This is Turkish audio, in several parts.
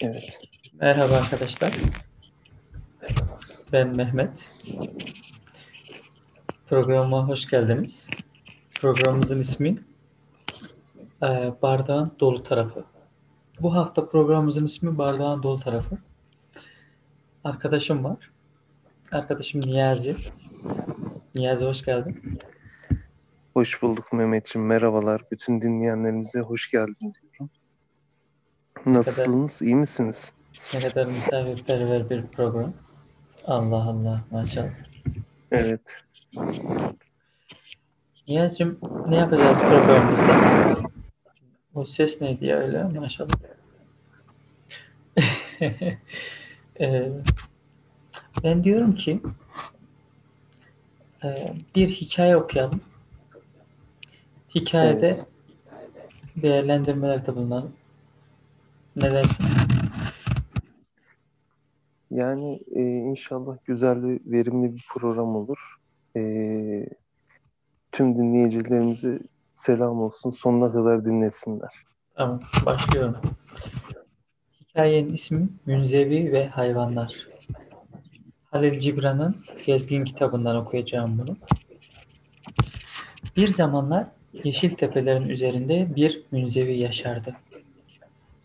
Evet. Merhaba arkadaşlar. Ben Mehmet. Programa hoş geldiniz. Programımızın ismi e, Bardağın Dolu Tarafı. Bu hafta programımızın ismi Bardağın Dolu Tarafı. Arkadaşım var. Arkadaşım Niyazi. Niyazi hoş geldin. Hoş bulduk Mehmetciğim. Merhabalar. Bütün dinleyenlerimize hoş geldin Nasılsınız? İyi misiniz? Ne kadar misafirperver bir program. Allah Allah maşallah. Evet. Niyazi'cim ne yapacağız programımızda? O ses neydi ya öyle maşallah. Ee, ben diyorum ki e, bir hikaye okuyalım. Hikayede Evet. değerlendirmelerde bulunalım. Ne dersin? Yani e, inşallah güzel ve verimli bir program olur. E, tüm dinleyicilerimize selam olsun. Sonuna kadar dinlesinler. Tamam, başlıyorum. Hikayenin ismi Münzevi ve Hayvanlar. Halil Cibran'ın Gezgin kitabından okuyacağım bunu. Bir zamanlar yeşil tepelerin üzerinde bir münzevi yaşardı.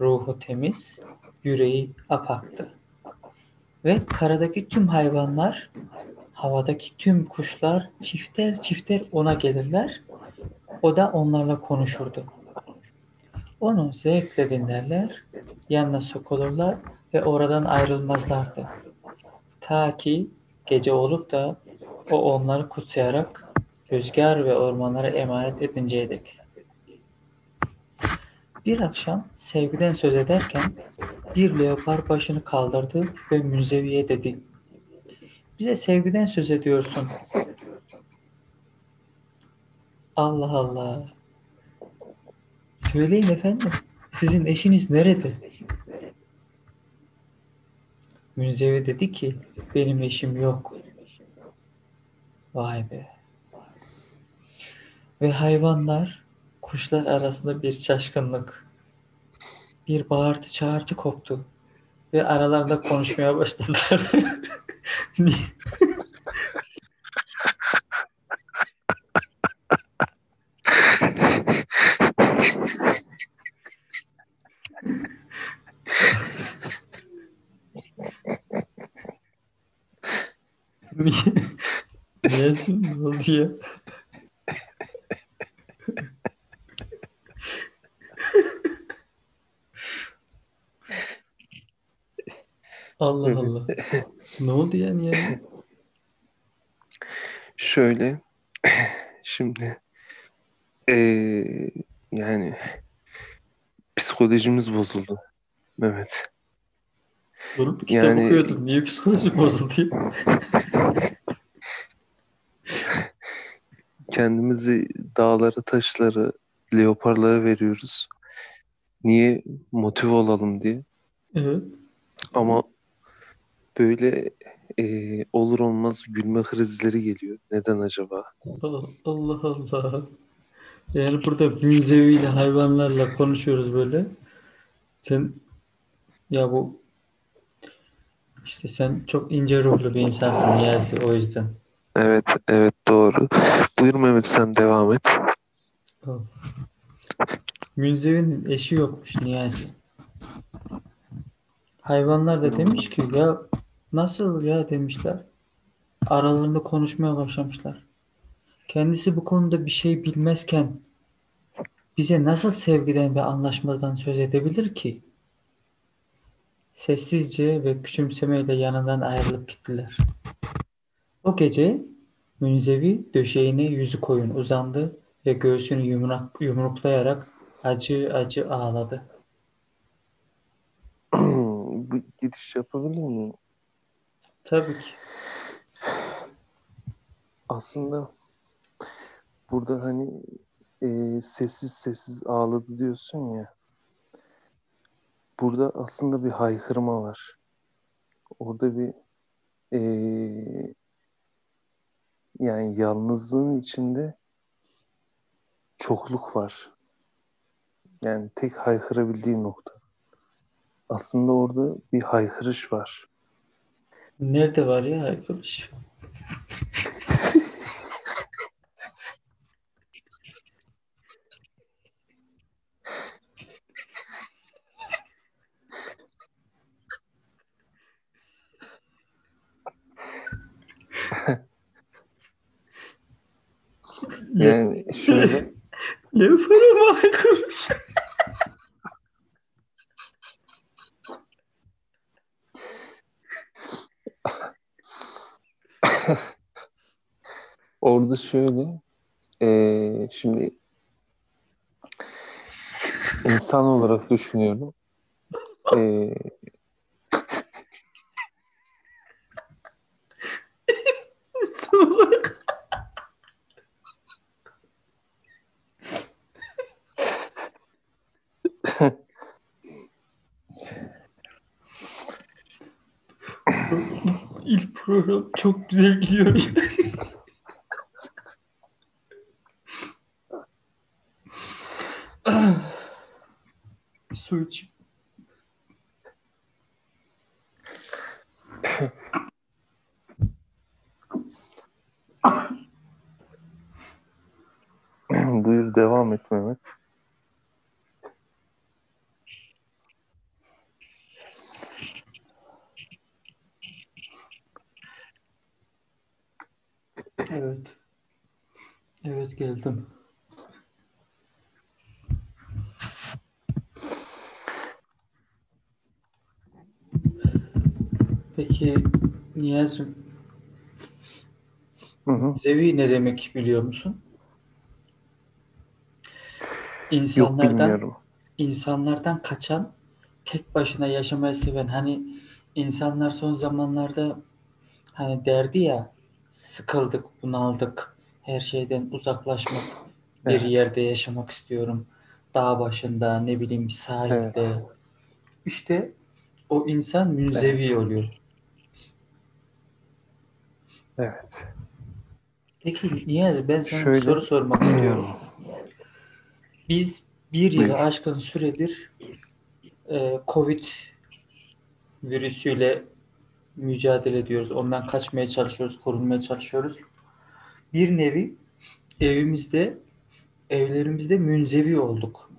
Ruhu temiz, yüreği apaktı. Ve karadaki tüm hayvanlar, havadaki tüm kuşlar çifter çifter ona gelirler. O da onlarla konuşurdu. Onu zevkle dinlerler, yanına sokulurlar ve oradan ayrılmazlardı. Ta ki gece olup da o onları kutsayarak rüzgar ve ormanlara emanet edinceye dek. Bir akşam sevgiden söz ederken bir leopar başını kaldırdı ve Münzevi'ye dedi. Bize sevgiden söz ediyorsun. Allah Allah. Söyleyin efendim. Sizin eşiniz nerede? Münzevi dedi ki benim eşim yok. Vay be. Ve hayvanlar, kuşlar arasında bir şaşkınlık, bir bağırtı çağırtı koptu. Ve aralarında konuşmaya başladılar. Niye? Niye? Ne oldu ya? Allah Allah. Ne oldu ya niye? Şöyle, şimdi e, yani psikolojimiz bozuldu Mehmet. Durup kitap Yani- okuyordum. Niye psikoloji bozuldu? Kendimizi dağlara, taşlara, leoparlara veriyoruz. Niye? Motive olalım diye. Evet. Ama böyle e, olur olmaz gülme krizleri geliyor. Neden acaba? Allah Allah. Yani burada münzeviyle hayvanlarla konuşuyoruz böyle. Sen ya bu işte sen çok ince ruhlu bir insansın Niyazi o yüzden. Evet, evet doğru. Buyur Mehmet sen devam et. Münzevi'nin eşi yokmuş Niyazi. Hayvanlar da demiş ki ya nasıl ya demişler. Aralarında konuşmaya başlamışlar. Kendisi bu konuda bir şey bilmezken bize nasıl sevgiden ve anlaşmadan söz edebilir ki? Sessizce ve küçümsemeyle yanından ayrılıp gittiler. O gece Münzevi döşeğine yüzü koyun uzandı ve göğsünü yumrak, yumruklayarak acı acı ağladı. Bu giriş yapabilir miyim? Tabii ki. Aslında burada hani e, sessiz sessiz ağladı diyorsun ya. Burada aslında bir haykırma var. Orada bir e, yani yalnızlığın içinde çokluk var. Yani tek haykırabildiği nokta. aslında orada bir haykırış var. Nerede var ya arkadaş? Yani şöyle Ne para arkadaş? orada şöyle eee, şimdi insan olarak düşünüyorum. Eee, Salak. İlk program çok güzel gidiyor. Su içeyim. buyur devam et Mehmet. Evet. Evet geldim. Peki Niyazi'm. Müzevi ne demek biliyor musun? Yok İnsanlardan bilmiyorum. insanlardan kaçan, tek başına yaşamayı seven hani insanlar son zamanlarda hani derdi ya sıkıldık, bunaldık, her şeyden uzaklaşmak, bir Evet. yerde yaşamak istiyorum. Dağ başında, ne bileyim bir sahilde. Evet. İşte o insan münzevi Evet. oluyor. Evet. Peki Niyazi ben sana bir Şöyle- soru sormak istiyorum. Biz bir yılı aşkın süredir e, Covid virüsüyle mücadele ediyoruz. Ondan kaçmaya çalışıyoruz, korunmaya çalışıyoruz. Bir nevi evimizde, evlerimizde münzevi olduk.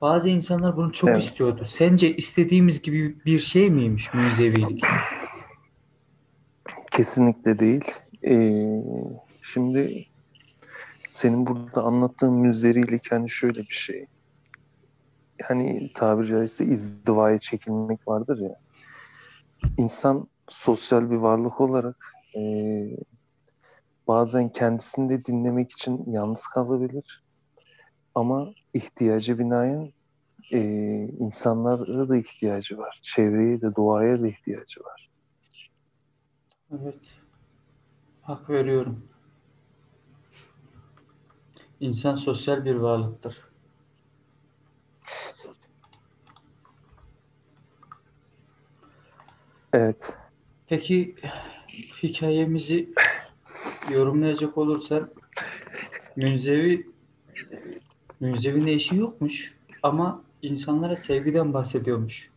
Bazı insanlar bunu çok Evet. istiyordu. Sence istediğimiz gibi bir şey miymiş münzevilik? Kesinlikle değil. Ee, şimdi senin burada anlattığın müzerilik hani şöyle bir şey. Hani tabiri caizse izdivaya çekilmek vardır ya. İnsan sosyal bir varlık olarak ee, bazen kendisini de dinlemek için yalnız kalabilir. Ama ihtiyacı binaen ee, insanlara da ihtiyacı var. Çevreye de doğaya da ihtiyacı var. Evet. Hak veriyorum. İnsan sosyal bir varlıktır. Evet. Peki hikayemizi yorumlayacak olursan Münzevi Münzevi'nin eşi yokmuş ama insanlara sevgiden bahsediyormuş.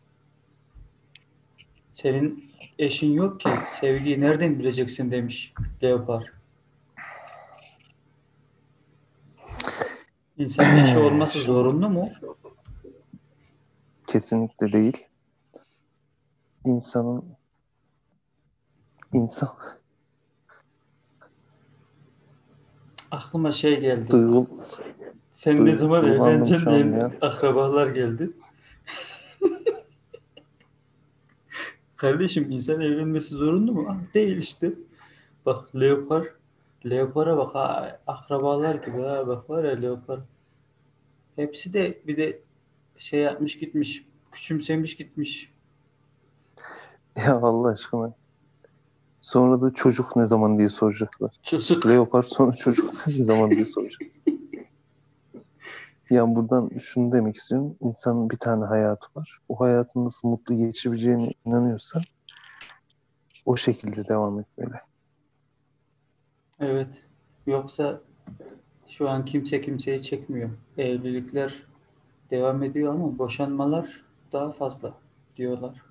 Senin eşin yok ki sevgiyi nereden bileceksin demiş Leopar. İnsanın eşi olması zorunlu mu? Kesinlikle değil. İnsanın insan Aklıma şey geldi. duygul Sen ne zaman evleneceksin diye akrabalar geldi. Kardeşim insan evlenmesi zorunlu mu? Ah, değil işte. Bak leopar. Leopara bak ha, akrabalar gibi ha bak var ya leopar. Hepsi de bir de şey yapmış gitmiş. Küçümsemiş gitmiş. ya Allah aşkına. Sonra da çocuk ne zaman diye soracaklar. Çocuk. Leopar sonra çocuk ne zaman diye soracak. Yani buradan şunu demek istiyorum. İnsanın bir tane hayatı var. O hayatın nasıl mutlu geçebileceğine inanıyorsa o şekilde devam etmeli. Evet. Yoksa şu an kimse kimseyi çekmiyor. Evlilikler devam ediyor ama boşanmalar daha fazla diyorlar.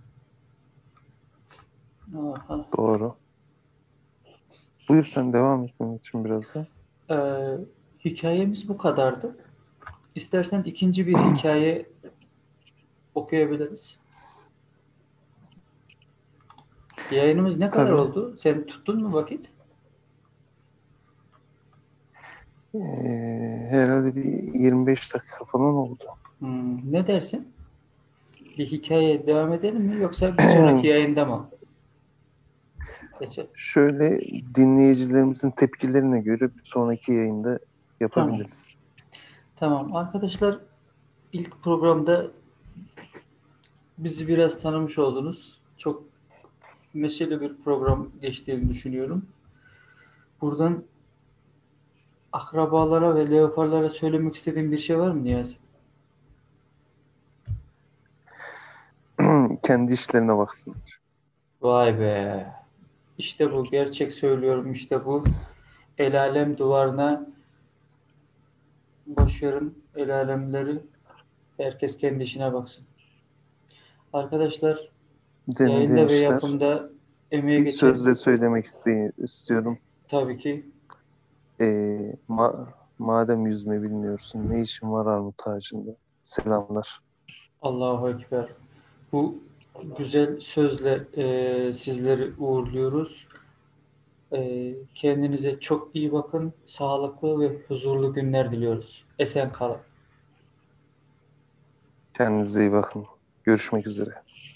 Aha. Doğru. Buyur sen devam et benim için biraz da. Ee, hikayemiz bu kadardı. İstersen ikinci bir hikaye okuyabiliriz. Yayınımız ne kadar Tabii. oldu? Sen tuttun mu vakit? Ee, herhalde bir 25 dakika falan oldu. Hmm, ne dersin? Bir hikaye devam edelim mi yoksa bir sonraki yayında mı? Geçelim. Şöyle dinleyicilerimizin tepkilerine göre bir sonraki yayında yapabiliriz. Tamam arkadaşlar ilk programda bizi biraz tanımış oldunuz. Çok neşeli bir program geçtiğini düşünüyorum. Buradan akrabalara ve leoparlara söylemek istediğim bir şey var mı Niyazi? Kendi işlerine baksınlar. Vay be. İşte bu. Gerçek söylüyorum işte bu. El alem duvarına boş verin el alemleri. Herkes kendi işine baksın. Arkadaşlar Demin yayında ve demişler. yapımda emeğe Bir geçen sözle söylemek istiyorum. tabii ki Ee, ma- madem yüzme bilmiyorsun ne işin var armut ağacında? Selamlar. Allahu Ekber. Bu güzel sözle e, sizleri uğurluyoruz. E, kendinize çok iyi bakın. Sağlıklı ve huzurlu günler diliyoruz. Esen kalın. Kendinize iyi bakın. Görüşmek üzere.